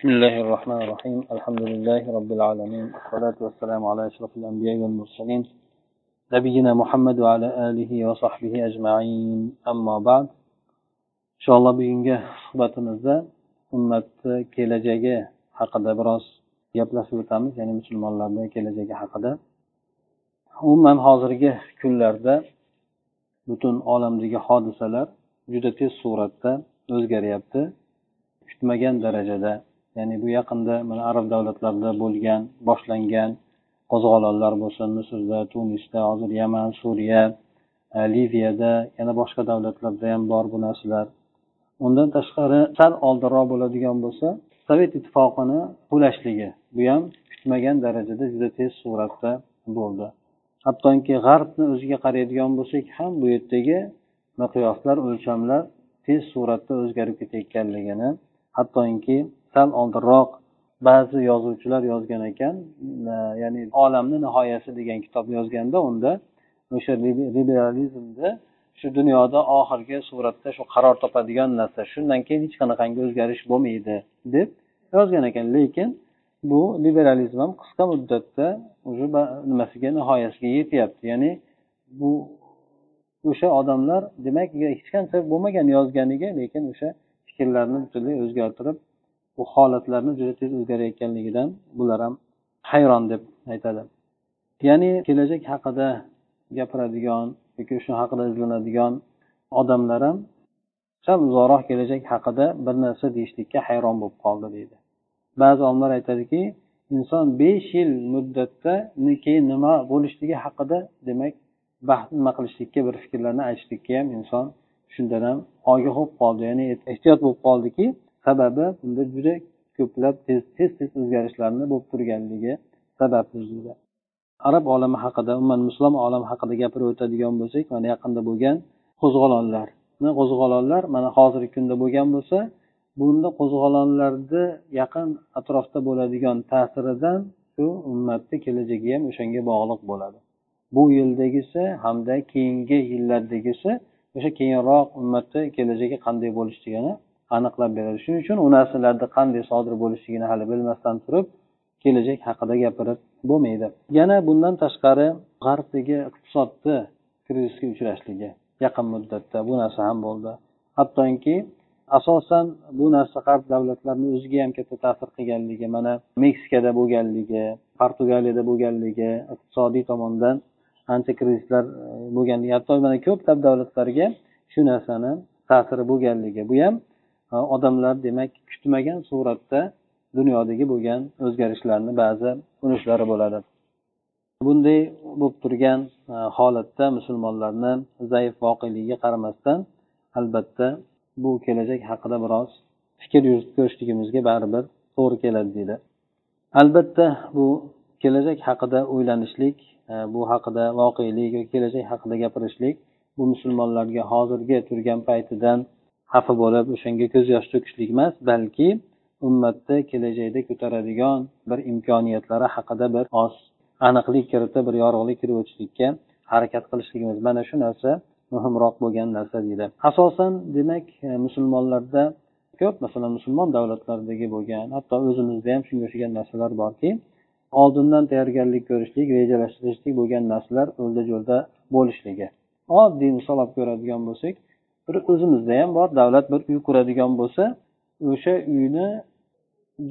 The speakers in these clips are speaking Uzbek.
بسم الله الرحمن الرحيم الحمد لله رب العالمين والصلاة والسلام على أشرف الأنبياء والمرسلين نبينا محمد وعلى آله وصحبه أجمعين أما بعد إن شاء الله bugungi suhbatimizda ummatni kelajagi haqida biroz gaplashib o'tamiz ya'ni musulmonlarni kelajagi haqida umuman hozirgi kunlarda butun olamdagi hodisalar juda tez suratda o'zgaryapti kutmagan darajada ya'ni bu yaqinda mana arab davlatlarida bo'lgan boshlangan qo'zg'olonlar bo'lsin misrda tunisda hozir yaman suriya e, liviyada yana boshqa davlatlarda ham bor bu narsalar. Undan tashqari sal oldinroq bo'ladigan bo'lsa sovet ittifoqini qulashligi bu ham kutmagan darajada juda tez suratda bo'ldi. Hattoki g'arbni o'ziga qaraydigan bo'lsak ham bu yerdagi miqyoslar o'lchamlar tez suratda o'zgarib ketayotganligini hattoki sal oldinroq ba'zi yozuvchilar yozgan ekan. Ya'ni olamni nihoyasi degan kitob yozganda unda o'sha liberalizmni shu dunyoda oxirgi suratda shu qaror topadigan narsa shundan keyin hech qanaqangi o'zgarish bo'lmaydi deb yozgan ekan. Lekin bu liberalizm ham qisqa muddatda уже nimasiga nihoyasiga yetyapti. Ya'ni bu o'sha odamlar demak hech qancha bo'lmagan yozganiga lekin o'sha fikrlarni butunlay o'zgartirib bu holatlarni juda tez o'zgarayotganligidan bular ham hayron deb aytadi. Ya'ni kelajak haqida gapiradigan yoki shu haqida izlanadigan odamlar ham sal uzoqroq kelajak haqida bir narsa deyishlikka hayron bo'lib qoldi deydi. Ba'zi olimlar aytadiki inson besh yil muddatda keyin nima bo'lishligi haqida demak bahs nima qilishlikka bir fikrlarni aytishlikka ham inson shundan ham ogoh bo'lib qoldi. Ya'ni ehtiyot bo'lib qoldiki sababi bunda juda ko'plab tez tez tez o'zgarishlarni bo'lib turganligi sababli arab olami haqida umuman musulmon olami haqida gapirib o'tadigan bo'lsak mana yaqinda bo'lgan qo'zg'olonlar qo'zg'olonlar mana hozirgi kunda bo'lgan bo'lsa bunda qo'zg'olonlarni yaqin atrofda bo'ladigan ta'siridan shu ummatni kelajagi ham o'shanga bog'liq bo'ladi. Bu yildagisi hamda keyingi yillardagisi o'sha keyinroq ummatni kelajagi qanday bo'lishligini aniqlab beradi. Shuning uchun u narsalarni qanday sodir bo'lishligini hali bilmasdan turib kelajak haqida gapirib bo'lmaydi. Yana bundan tashqari g'arbdagi iqtisodni krizisga uchrashligi yaqin muddatda bu narsa ham bo'ldi. Hattoki asosan bu narsa g'arb davlatlarini o'ziga ham katta ta'sir qilganligi mana meksikada bo'lganligi portugaliyada bo'lganligi iqtisodiy tomondan ancha krizislar e, bo'lganligi. Hatto mana ko'plab davlatlarga shu narsani ta'siri bo'lganligi. Bu ham odamlar demak kutmagan suratda dunyodagi bo'lgan o'zgarishlarni ba'zi unishlari bo'ladi. Bunday bo'lib turgan holatda musulmonlarni zaif voqeligiga qaramasdan albatta bu kelajak haqida biroz fikr yuritib ko'rishligimizga baribir to'g'ri keladi deydi. Albatta bu kelajak haqida o'ylanishlik bu haqida voqelik yoki kelajak haqida gapirishlik bu musulmonlarga hozirgi turgan paytidan xafa bo'lib o'shanga ko'z yosh to'kishlik emas balki ummatni kelajakda ko'taradigan bir imkoniyatlari haqida bir oz aniqlik kiritib bir yorug'lik kirib o'tishlikka harakat qilishligimiz mana shu narsa muhimroq bo'lgan narsa deydi. Asosan demak musulmonlarda ko'p masalan musulmon davlatlaridagi bo'lgan hatto o'zimizda ham shunga o'xshagan narsalar borki oldindan tayyorgarlik ko'rishlik rejalashtirishlik bo'lgan narsalar o'lda jo'lda bo'lishligi. Oddiy misol olib ko'radigan bo'lsak bir o'zimizda ham bor. Davlat bir uy quradigan bo'lsa o'sha uyni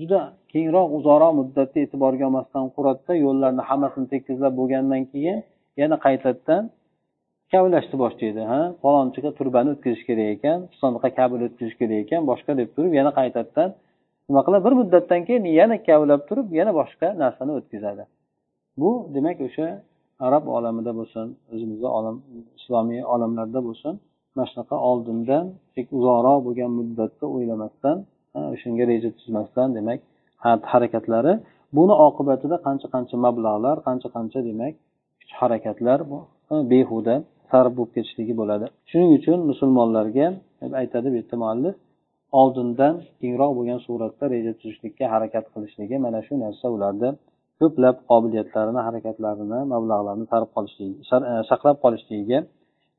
juda kengroq uzoqroq muddatda e'tiborga olmasdan quradida yo'llarni hammasini tekizlab bo'lgandan keyin yana qaytadan kavlashni boshlaydi ha? Falonchiga turbani o'tkazish kerak ekan pistonqa kabel o'tkazish kerak ekan boshqa deb turib yana qaytadan nima qiladi? Bir muddatdan keyin yana kavlab turib yana boshqa narsani o'tkazadi. Bu demak o'sha arab olamida bo'lsin o'zimizni olam islomiy olamlarda bo'lsin mana shunaqa oldindan uzoqroq bo'lgan muddatda o'ylamasdan o'shanga reja tuzmasdan demak harakatlari. Buni oqibatida qancha qancha mablag'lar qancha qancha demak kuch harakatlar behuda sarf bo'lib ketishligi bo'ladi. Shuning uchun musulmonlarga aytadi bu yerda muallif oldindan kengroq bo'lgan suratda reja tuzishlikka harakat qilishligi mana shu narsa ularni ko'plab qobiliyatlarini harakatlarini mablag'larni sarf qolishligi e, saqlab qolishligiga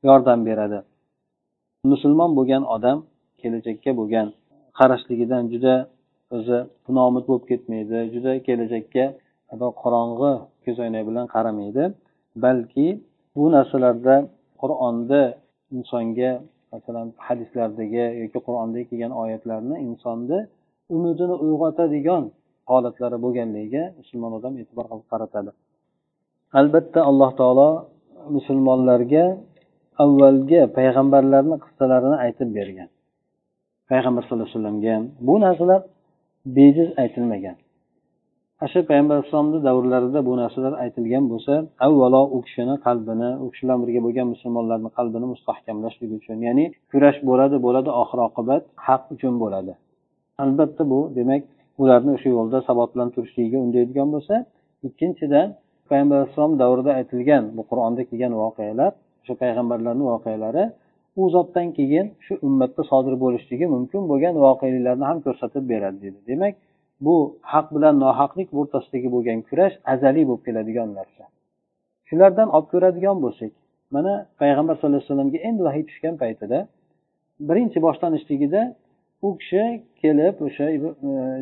yordam beradi. Musulmon bo'lgan odam kelajakka bo'lgan qarashligidan juda o'zi nomid bo'lib ketmaydi juda kelajakka qorong'i ko'zoynak bilan qaramaydi. Balki bu narsalarda qur'onda insonga masalan hadislardagi yoki qur'onda kelgan oyatlarni insonni umidini uyg'otadigan holatlari bo'lganligiga musulmon odam e'tibor qilib qaratadi albatta alloh taolo musulmonlarga avvalgi payg'ambarlarni qissalarini aytib bergan. Payg'ambar sallallohu alayhi vasallamga ham bu narsalar bejiz aytilmagan. Ana shu payg'ambar alayhissalomni davrlarida bu narsalar aytilgan bo'lsa avvalo u kishini qalbini u kishi bilan birga bo'lgan musulmonlarni qalbini mustahkamlashlik uchun ya'ni kurash bo'ladi bo'ladi oxir oqibat haq uchun bo'ladi. Albatta bu demak ularni o'sha yo'lda sabot bilan turishligiga undaydigan bo'lsa ikkinchidan payg'ambar alayhissalom davrida aytilgan bu qur'onda kelgan voqealar o'sha payg'ambarlarni voqealari u zotdan keyin shu ummatda sodir bo'lishligi mumkin bo'lgan voqeliklarni ham ko'rsatib beradi deydi demak bu haq bilan nohaqlik o'rtasidagi bo'lgan kurash azaliy bo'lib keladigan narsa. Shulardan olib ko'radigan bo'lsak mana payg'ambar sallallohu alayhi vasallamga endi vahiy tushgan paytida birinchi boshlanishligida u kishi kelib o'sha e,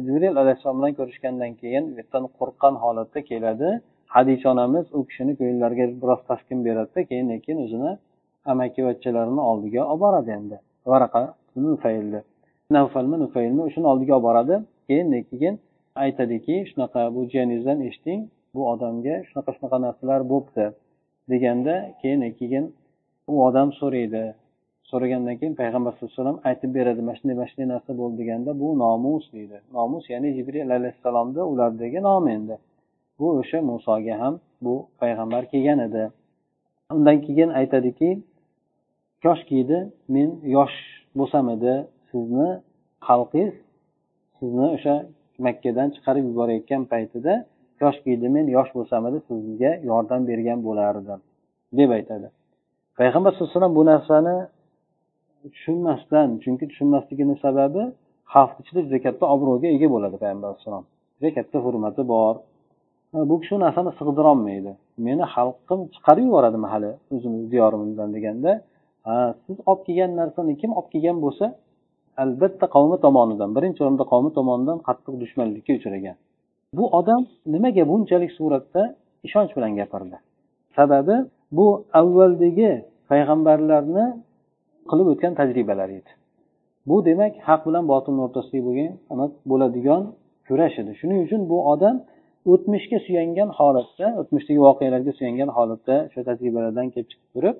jibril alayhissalom bilan ko'rishgandan keyin qo'rqqan holatda keladi. Hadisha onamiz u kishini ko'nglariga biroz taskin beradida keyin keyin o'zini amakivachchalarini oldiga olib boradi endi. Varaqa nufaylni navfalmi nufaylmi shuni oldiga olib boradi keyin keyin aytadiki shunaqa bu jiyaningizdan eshiting bu odamga shunaqa shunaqa narsalar bo'libdi deganda keyin keyin u odam so'raydi. So'ragandan keyin payg'ambar sallallohu alayhi vasallam aytib beradi mana shunday mana shunday narsa bo'ldi deganda bu nomus deydi. Nomus ya'ni jibril alayhissalomni ulardagi nomi endi. Bu o'sha musoga ham bu payg'ambar kelgan edi. Undan keyin aytadiki koshkiydi men yosh bo'lsam edi sizni xalqingiz sizni o'sha makkadan chiqarib yuborayotgan paytida yoshkiydi men yosh bo'lsam edi sizga yordam bergan bo'lardim deb aytadi. Payg'ambar sallallohu alayhi vasallam bu narsani tushunmasdan chunki tushunmasligini sababi xalq ichida juda katta obro'ga ega bo'ladi payg'ambar alayhissalom juda katta hurmati bor bu kishi u narsani sig'dirolmaydi. Meni xalqim chiqarib yuboradi hali o'zimni diyorimizdan deganda. Ha siz olib kelgan narsani kim olib kelgan bo'lsa albatta qavmi tomonidan birinchi o'rinda qavmi tomonidan qattiq dushmanlikka uchragan. Bu odam nimaga bunchalik suratda ishonch bilan gapirdi? Sababi bu avvaldagi payg'ambarlarni qilib o'tgan tajribalari edi. Bu demak haq bilan botilni o'rtasidagi bo'lgan bo'ladigan kurash edi. Shuning uchun bu odam o'tmishga suyangan holatda o'tmishdagi voqealarga suyangan holatda o'sha tajribalardan kelib chiqib turib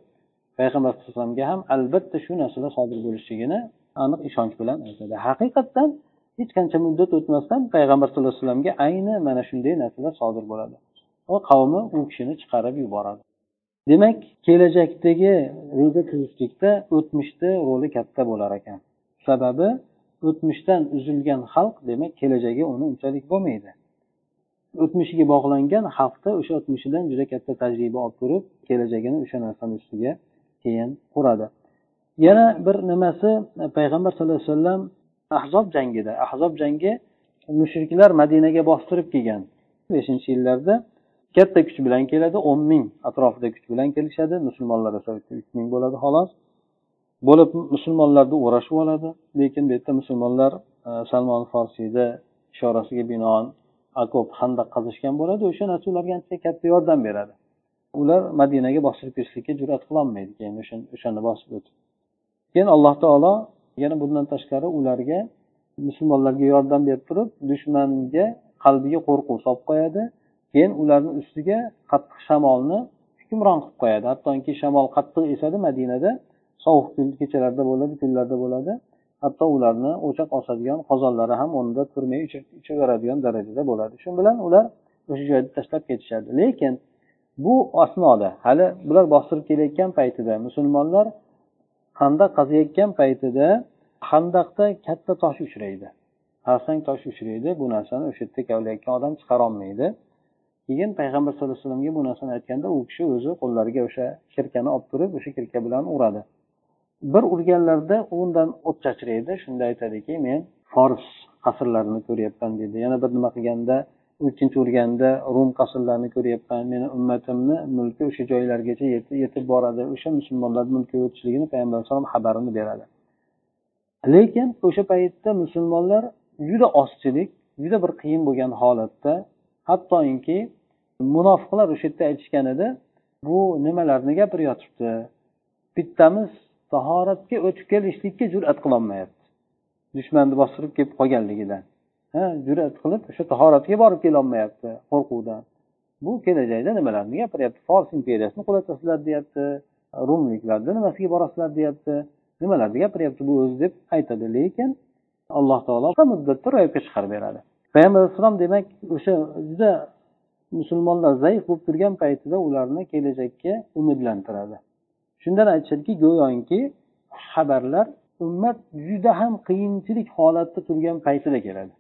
payg'ambar sallallohu ham albatta shu narsalar sodir bo'lishligini aniq ishonch bilan aytadi. Haqiqatdan hech qancha muddat o'tmasdan payg'ambar sallallohu alayhi vasallamga ayni mana shunday narsalar sodir bo'ladi. Va qavmi u kishini chiqarib yuboradi. Demak kelajakdagi ro'za tutishlikda o'tmishni roli katta bo'lar ekan. Sababi o'tmishdan uzilgan xalq demak kelajagi uni unchalik bo'lmaydi. O'tmishiga bog'langan xalqda o'sha o'tmishidan juda katta tajriba olib ko'rib kelajagini o'sha narsani ustiga keyin quradi. Yana bir nimasi payg'ambar sallallohu alayhi vasallam ahzob jangida ahzob jangi mushriklar madinaga bostirib kelgan. Beshinchi yillarda katta kuch bilan keladi o'n ming atrofida kuch bilan kelishadi musulmonlar esa uch ming bo'ladi xolos. Bo'lib musulmonlarni o'rashib oladi lekin bu yerda musulmonlar e, salmon forsiyni ishorasiga binoan akop handaq qazishgan bo'ladi o'sha narsa ularga ancha katta yordam beradi. Ular madinaga bostirib kirishlikka jur'at qilolmaydi keyin o'shani bosib o'tib. Keyin alloh taolo yana bundan tashqari ularga musulmonlarga yordam berib turib dushmanga qalbiga qo'rquv solib qo'yadi. Keyin ularni ustiga qattiq shamolni hukmron qilib qo'yadi. Hattoki shamol qattiq esadi madinada sovuq kechalarda bo'ladi kunlarda bo'ladi. Hatto ularni o'choq osadigan qozonlari ham o'rnida turmay ichaveradigan darajada bo'ladi. Shu bilan ular o'sha joyni tashlab ketishadi lekin bu asnoda hali bular bostirib kelayotgan paytida musulmonlar handaq qaziyotgan paytida handaqda katta tosh uchraydi. Xarsang tosh uchraydi bu narsani o'sha yerda kavlayotgan odam chiqarolmaydi. Keyin payg'ambar sallallohu alayhi vasallamga bu narsani aytganda u kishi o'zi qo'llariga o'sha kirkani olib turib o'sha kirka bilan uradi. Bir urganlarida undan o't chachraydi shunda aytadiki men fors qasrlarini ko'ryapman deydi yana bir nima qilganda ikkinchi urganda rum qasrlarini ko'ryapman. Meni ummatimni mulki o'sha joylargacha yetib boradi. O'sha musulmonlar mulkiga o'tishligini payg'ambar alayhisalom xabarini beradi. Lekin o'sha paytda musulmonlar juda ozchilik juda bir qiyin bo'lgan holatda hattoki munofiqlar o'sha yerda aytishgan edi bu nimalarni gapirayotibdi? Bittamiz tahoratga o'tib kelishlikka jur'at qilolmayapti. Dushmanni bostirib kelib qolganligidan. Ha jur'at qilib o'sha tahoratga borib kelolmayapti qo'rquvdan. Bu kelajakda nimalarni gapiryapti? Fors imperiyasini qulatasizlar deyapti rumliklarni nimasiga borasizlar deyapti. Nimalarni gapiryapti? Bu o'zi deb aytadi. Lekin alloh taolo muddatda ro'yobga chiqarib beradi. Payg'ambar alayhissalom demak o'sha juda musulmonlar zaif bo'lib turgan paytida ularni kelajakka umidlantiradi. Shundan aytishadiki go'yoki xabarlar ummat juda ham qiyinchilik holatda turgan paytida keladi.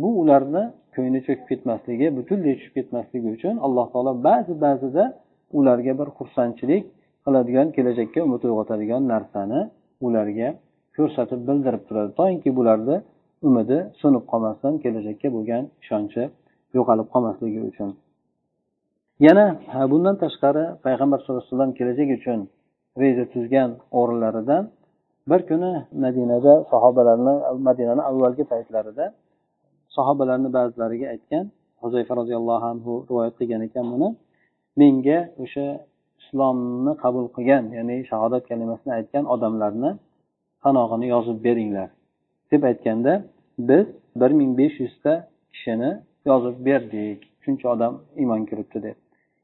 Bu ularni ko'ngli cho'kib ketmasligi butunlay tushib ketmasligi uchun alloh taolo ba'zi ba'zida ularga bir xursandchilik qiladigan kelajakka umid uyg'otadigan narsani ularga ko'rsatib bildirib turadi. Toinki bularni umidi so'nib qolmasdan kelajakka bo'lgan ishonchi yo'qolib qolmasligi uchun. Yana bundan tashqari payg'ambar sallallohu alayhi vasallam kelajak uchun reja tuzgan o'rinlaridan bir kuni madinada sahobalarni madinani avvalgi paytlarida sahobalarni ba'zilariga aytgan huzayfa roziyallohu anhu rivoyat qilgan ekan buni menga o'sha islomni qabul qilgan ya'ni shahodat kalimasini aytgan odamlarni sanog'ini yozib beringlar. Deb aytganda biz bir ming besh yuzta kishini yozib berdik. Shuncha odam iymon kiribdi deb.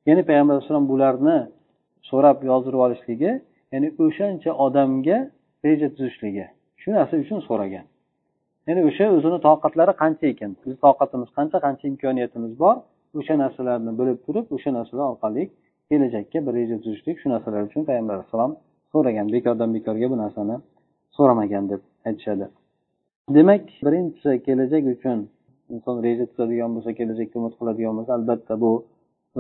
Ya'ni payg'ambar alayhissalom bularni so'rab yozdirib olishligi ya'ni o'shancha odamga reja tuzishligi shu narsa uchun so'ragan. Ya'ni o'sha o'zini toqatlari qancha ekan? Bizni toqatimiz qancha qancha imkoniyatimiz bor? O'sha narsalarni bilib turib o'sha narsalar orqali kelajakka bir reja tuzishlik shu narsalar uchun payg'ambar alayhissalom so'ragan. Bekordan bekorga bu narsani so'ramagan deb aytishadi. Demak birinchisi kelajak uchun inson reja tuzadigan bo'lsa kelajakka umid qiladigan bo'lsa albatta bu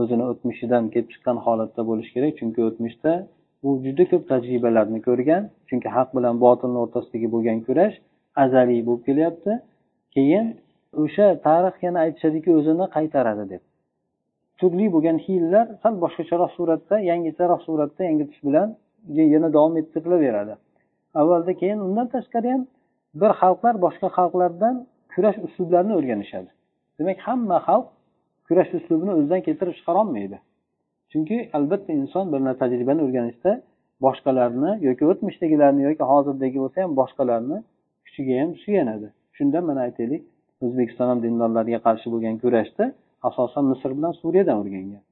o'zini o'tmishidan kelib chiqqan holatda bo'lishi kerak. Chunki o'tmishda u juda ko'p tajribalarni ko'rgan. Chunki haq bilan botilni o'rtasidagi bo'lgan kurash azaliy bo'lib kelyapti. Keyin o'sha tarix yana aytishadiki o'zini qaytaradi deb. Turli bo'lgan hiylalar sal boshqacharoq suratda yangicharoq suratda yangitish bilan yana davom ettirilaveradi avvalda keyin undan tashqari ham bir xalqlar boshqa xalqlardan kurash uslublarini o'rganishadi. Demak hamma xalq kurash uslubini o'zidan keltirib chiqarolmaydi chunki albatta inson bir tajribani o'rganishda boshqalarni yoki o'tmishdagilarni yoki hozirdagi bo'lsa ham boshqalarni kuchiga ham suyanadi. Shunda mana aytaylik o'zbekiston ham dindorlarga qarshi bo'lgan kurashda asosan misr bilan suriyadan o'rgangan.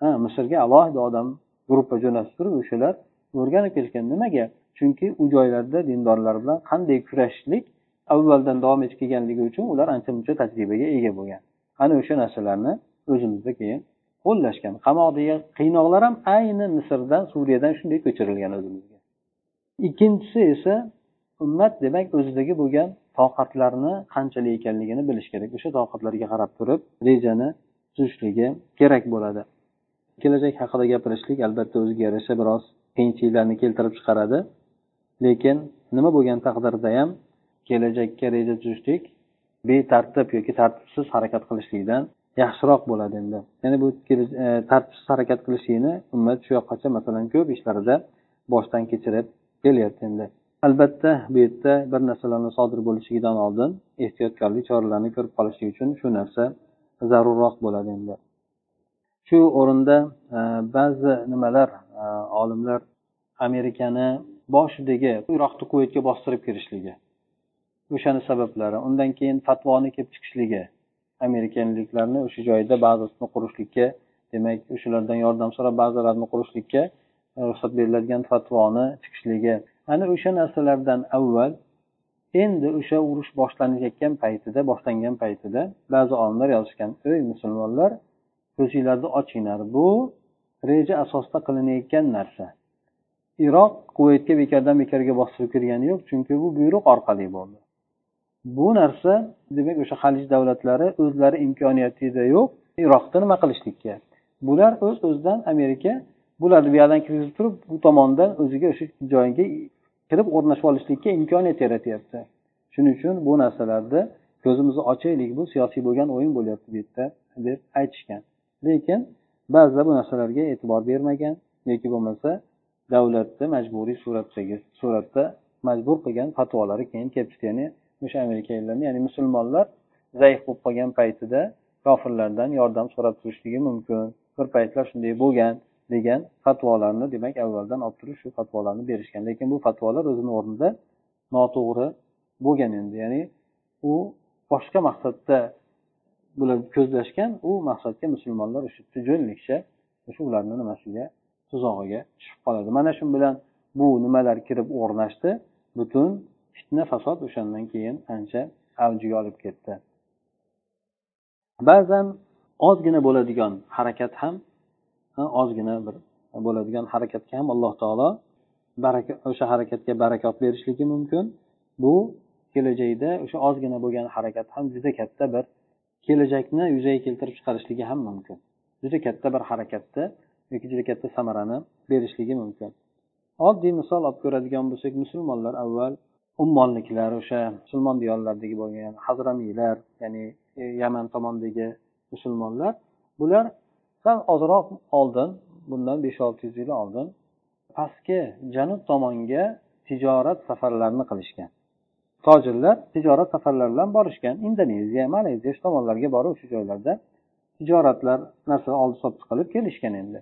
Ha misrga alohida odam gruppa jo'natib turib o'shalar o'rganib kelishgan nimaga chunki u joylarda dindorlar bilan qanday kurashishlik avvaldan davom etib kelganligi uchun ular ancha muncha tajribaga ega bo'lgan. Ana o'sha narsalarni o'zimizda keyin qo'llashgan. Qamoqdagi qiynoqlar ham ayni misrdan suriyadan shunday ko'chirilgan o'zimizga. Ikkinchisi esa ummat demak o'zidagi bo'lgan toqatlarni qanchalik ekanligini bilish kerak. O'sha toqatlarga qarab turib rejani tuzishligi kerak bo'ladi. Kelajak haqida gapirishlik albatta o'ziga yarasha biroz qiyinchiliklarni keltirib chiqaradi. Lekin nima bo'lgan taqdirda ham kelajakka reja tuzishlik betartib yoki tartibsiz harakat qilishlikdan yaxshiroq bo'ladi endi. Ya'ni bu e, tartibsiz harakat qilishlikni ummat shu yoqqacha masalan ko'p ishlarida boshdan kechirib kelyapti endi. Albatta bu yerda bir narsalarni sodir bo'lishligidan oldin ehtiyotkorlik choralarini ko'rib qolishlik uchun shu narsa zarurroq bo'ladi endi. Shu o'rinda e, ba'zi nimalar e, olimlar amerikani boshidagi iroqni kuvaytga bostirib kirishligi o'shani sabablari undan keyin fatvoni kelib chiqishligi amerikaliklarni o'sha joyda bazasini qurishlikka demak o'shalardan yordam so'rab bazalarni qurishlikka e, ruxsat beriladigan fatvoni chiqishligi. Ana o'sha narsalardan avval endi o'sha urush boshlanayotgan paytida boshlangan paytida ba'zi olimlar yozishgan ey musulmonlar ko'zinglarni ochinglar bu reja asosida qilinayotgan narsa. Iroq quvaytga bekordan bekorga bostirib kirgani yo'q chunki bu buyruq orqali bo'ldi. Bu narsa demak o'sha halij davlatlari o'zlari imkoniyatida yo'q iroqda nima qilishlikka? Bular o'z öz o'zidan amerika bularni bu yoqdan kirgizib turib bu tomondan o'ziga o'sha joyga kirib o'rnashib olishlikka imkoniyat yaratyapti. Shuning uchun bu narsalarni ko'zimizni ochaylik bu siyosiy bo'lgan o'yin bo'lyapti bu yerda deb aytishgan. Lekin ba'zilar bu narsalarga e'tibor bermagan yoki bo'lmasa davlatni majburiy suratdagi suratda majbur qilgan fatvolari keyin kelib chiqdi. Ya'ni o'sha amerikaliklarni ya'ni musulmonlar zaif bo'lib qolgan paytida kofirlardan yordam so'rab turishligi mumkin. Bir paytlar shunday bo'lgan degan fatvolarni demak avvaldan olib turib shu fatvolarni berishgan. Lekin bu fatvolar o'zini o'rnida noto'g'ri bo'lgan endi. Ya'ni u boshqa maqsadda bular ko'zlashgan u maqsadga musulmonlar o'sha yerda o'sha ularni nimasiga tuzog'iga tushib qoladi. Mana shu bilan bu nimalar kirib o'rnashdi? Butun fitna fasod o'shandan keyin ancha avjiga olib ketdi. Ba'zan ozgina bo'ladigan harakat ham ozgina bir bo'ladigan harakatga ham alloh taolo baraka o'sha harakatga barakot berishligi mumkin. Bu kelajakda o'sha ozgina bo'lgan harakat ham juda katta bir kelajakni yuzaga keltirib chiqarishligi ham mumkin. Juda katta bir harakatda yoki juda katta samarani berishligi mumkin. Oddiy misol olib ko'radigan bo'lsak musulmonlar avval ummonliklar o'sha musulmon diyorlaridagi bo'lgan hazramiylar ya'ni e, yaman tomondagi musulmonlar bular sal ozroq oldin bundan besh olti yuz yil oldin pastki janub tomonga tijorat safarlarini qilishgan. Tojirlar tijorat safarlari bilan borishgan. Indoneziya malayziya shu tomonlarga borib o'sha joylarda tijoratlar narsa oldi sotdi qilib kelishgan endi.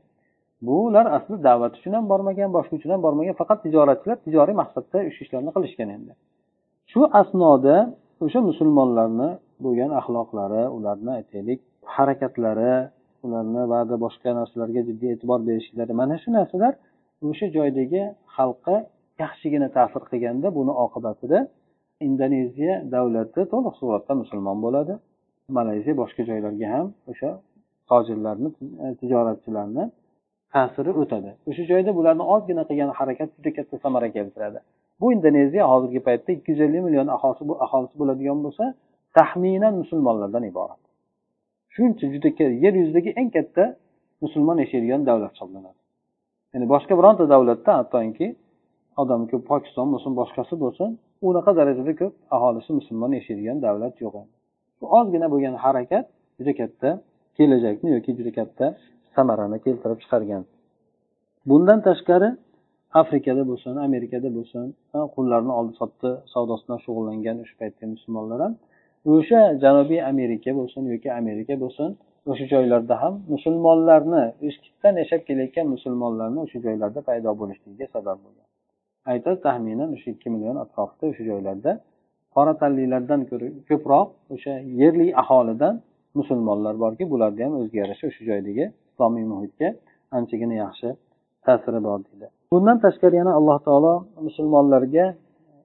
Bular asli da'vat uchun ham bormagan boshqa uchun ham bormagan. Faqat tijoratchilar tijoriy maqsadda ish ishlarni qilishgan endi. Shu asnoda o'sha musulmonlarni bo'lgan axloqlari ularni aytaylik harakatlari ularni ba'zi boshqa narsalarga jiddiy e'tibor berishlari. Mana shu narsalar o'sha joydagi xalqqa yaxshigina ta'sir qilganda buni oqibatida indoneziya davlati to'liq suratda musulmon bo'ladi. Malayziya boshqa joylarga ham o'sha tojirlarni tijoratchilarni ta'siri o'tadi. O'sha joyda bularni ozgina qilgan harakat juda katta samara keltiradi. Bu indoneziya hozirgi paytda ikki yuz ellik million aholisi aholisi bo'ladigan bo'lsa taxminan musulmonlardan iborat. Shuncha juda yer yuzidagi eng katta musulmon yashaydigan davlat hisoblanadi. Ya'ni boshqa bironta davlatda hattoki odam ko'p pokiston bo'lsin boshqasi bo'lsin unaqa darajada ko'p aholisi musulmon yashaydigan davlat yo'q. Ozgina bo'lgan harakat juda katta kelajakni yoki juda katta samarani keltirib chiqargan. Bundan tashqari afrikada bo'lsin amerikada bo'lsin qullarni oldi sotdi savdosi bilan shug'ullangan o'sha paytda musulmonlar ham o'sha janubiy amerika bo'lsin yoki amerika bo'lsin o'sha joylarda ham musulmonlarni eskitdan yashab kelayotgan musulmonlarni o'sha joylarda paydo bo'lishligiga sabab bo'lgan. Aytadi taxminan o'sha ikki million atrofida o'sha joylarda qora tanlilardan ko'ra ko'proq o'sha yerli aholidan musulmonlar borki bularni ham o'ziga yarasha o'sha joydagi islomiy muhitga anchagina yaxshi ta'siri bor deydi. Bundan tashqari yana alloh taolo musulmonlarga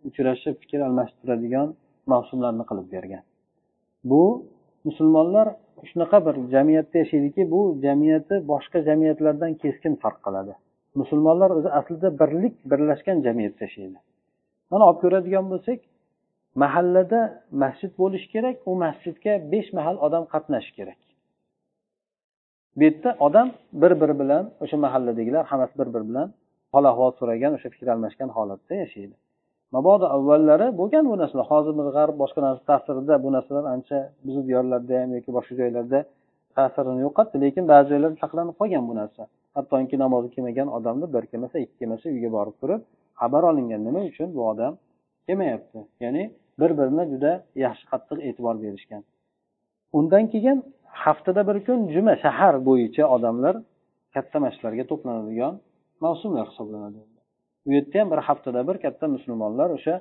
uchrashib fikr almashtiradigan mavsumlarni qilib bergan. Bu musulmonlar shunaqa bir jamiyatda yashaydiki bu jamiyati boshqa jamiyatlardan keskin farq qiladi. Musulmonlar o'zi aslida birlik birlashgan jamiyatda yashaydi. Mana olib ko'radigan bo'lsak mahallada masjid bo'lishi kerak u masjidga besh mahal odam qatnashishi kerak. Bu yerda odam bir biri bilan o'sha mahalladagilar hammasi bir biri bilan hol ahvol so'ragan o'sha fikr almashgan holatda yashaydi. Mabodo avvallari bo'lgan bu narsalar. Hozir g'arb boshqa narsa ta'sirida bu narsalar ancha bizni diyorlarda ham yoki boshqa joylarda ta'sirini yo'qotdi lekin ba'zi joylarda saqlanib qolgan bu narsa. Hattoki namozi kelmagan odamni bir kelmasa ikki kelmasa uyga borib turib xabar olingan. Nima uchun bu odam kelmayapti? Ya'ni bir birini juda yaxshi qattiq e'tibor berishgan. Undan keyin haftada bir kun juma shahar bo'yicha odamlar katta masjidlarga to'planadigan mavsumlar hisoblanadi. U yerda ham bir haftada bir katta musulmonlar o'sha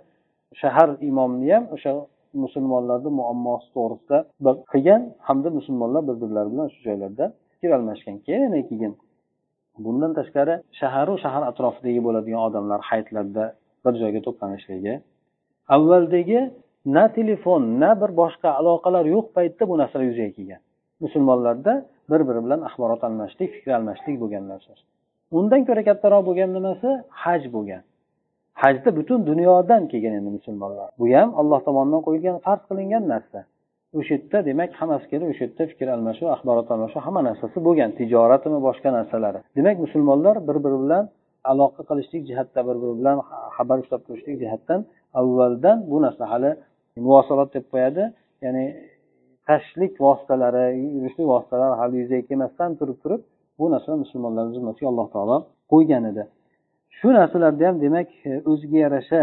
shahar imomni ham o'sha musulmonlarni muammosi to'g'risida qilgan hamda musulmonlar bir birlari bilan shu joylarda fikr almashgan keyin keyin bundan tashqari shaharu shahar atrofidagi bo'ladigan odamlar hayitlarda bir joyga to'planishligi avvaldagi na telefon na bir boshqa aloqalar yo'q paytda bu narsalar yuzaga kelgan. Musulmonlarda bir biri bilan axborot almashishlik fikr almashishlik bo'lgan narsa undan ko'ra kattaroq bo'lgan nimasi? Haj bo'lgan. Hajda butun dunyodan kelgan endi musulmonlar. Bu ham alloh tomonidan qo'yilgan farz qilingan narsa. O'sha yerda demak hammasi kelib o'sha yerda fikr almashuv axborot almashuv hamma narsasi bo'lgan tijoratimi boshqa narsalari. Demak musulmonlar bir biri bilan aloqa qilishlik jihatda bir biri bilan xabar ushlab turishlik jihatdan avvaldan bu narsa hali muvosalat deb qo'yadi. Ya'ni tashlik vositalari yurishlik vositalari hali yuzaga kelmasdan turib turib bu narsalar musulmonlarni zimmasiga alloh taolo qo'ygan edi. Shu narsalarda ham demak e, o'ziga yarasha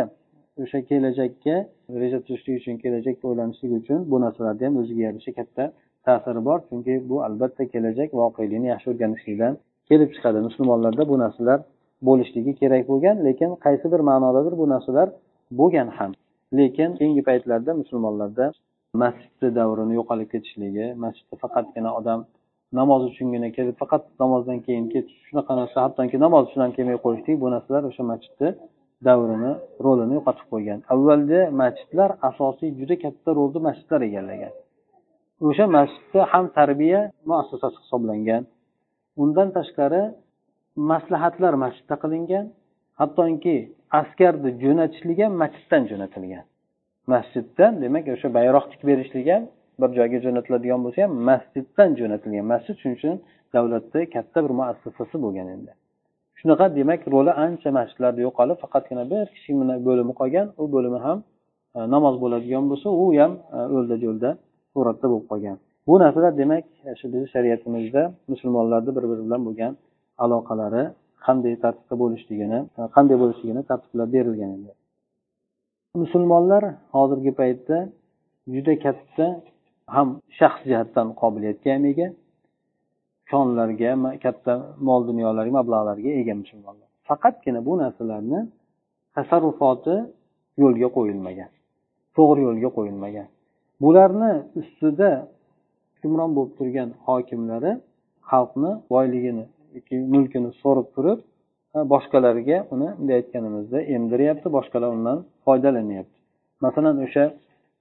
o'sha kelajakka reja tuzishlik uchun kelajakka o'ylanishlik uchun bu narsalarni ham o'ziga yarasha katta ta'siri bor. Chunki bu albatta kelajak voqelikni yaxshi o'rganishlikdan kelib chiqadi. Musulmonlarda bu narsalar bo'lishligi kerak bo'lgan lekin qaysi bir ma'nodadir bu narsalar bo'lgan ham. Lekin keyingi paytlarda musulmonlarda masjidni davrini yo'qolib ketishligi masjidda faqatgina odam namoz uchungina kelib faqat namozdan keyin ketish shunaqa narsa hattoki namoz uchun ham kelmay qo'yishlik bu narsalar o'sha masjidni davrini rolini yo'qotib qo'ygan. Avvalda masjidlar asosiy juda katta rolni masjidlar egallagan. O'sha masjidda ham tarbiya muassasasi hisoblangan. Undan tashqari maslahatlar masjidda qilingan. Hattoki askarni jo'natishlik ham masjiddan jo'natilgan. Masjiddan demak o'sha bayroq tikib berishlik ham bir joyga jo'natiladigan bo'lsa ham masjiddan jo'natilgan. Masjid shuning uchun davlatda katta bir muassasasi bo'lgan endi. Shunaqa demak roli ancha masjidlarda yo'qolib faqatgina bir kichkina bo'limi qolgan u bo'limi ham e, namoz bo'ladigan bo'lsa u ham e, o'lda jo'lda suratda bo'lib qolgan. Bu narsalar demak e, shu bizni shariatimizda musulmonlarni bir biri bilan bo'lgan aloqalari qanday tartibda bo'lishligini e, qanday bo'lishligini tartiblab berilgan endi musulmonlar hozirgi paytda juda katta ham shaxs jihatdan qobiliyatga ham ega konlarga katta mol dunyolarga mablag'larga ega musulmonlar. Faqatgina bu narsalarni tasarrufoti yo'lga qo'yilmagan to'g'ri yo'lga qo'yilmagan. Bularni ustida hukmron bo'lib turgan hokimlari xalqni boyligini mulkini so'rib turib boshqalarga uni bunday aytganimizda emdiryapti boshqalar undan foydalanyapti. Masalan o'sha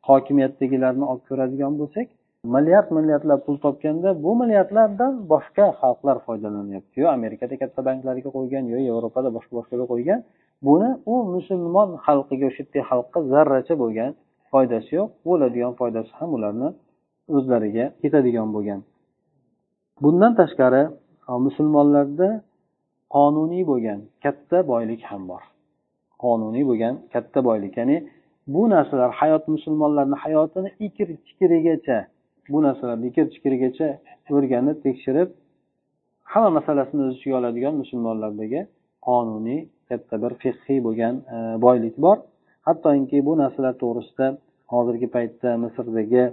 hokimiyatdagilarni olib ko'radigan bo'lsak milliard milliardlab pul topganda bu milliardlardan boshqa xalqlar foydalanyapti. Yo amerikada katta banklarga qo'ygan yo yevropada boshqa boshqaga qo'ygan. Buni u musulmon xalqiga o'sha yerda xalqqa zarracha bo'lgan foydasi yo'q bo'ladigan foydasi ham ularni o'zlariga ketadigan bo'lgan. Bundan tashqari musulmonlarda qonuniy bo'lgan katta boylik ham bor. Qonuniy bo'lgan katta boylik. Ya'ni bu narsalar hayot musulmonlarni hayotini ikir chikirigacha bu narsalarni ikir chikirigacha o'rganib tekshirib hamma masalasini o'z ichiga oladigan musulmonlardagi qonuniy katta bir fiqhiy bo'lgan e, boylik bor. Hattoki bu narsalar to'g'risida hozirgi paytda misrdagi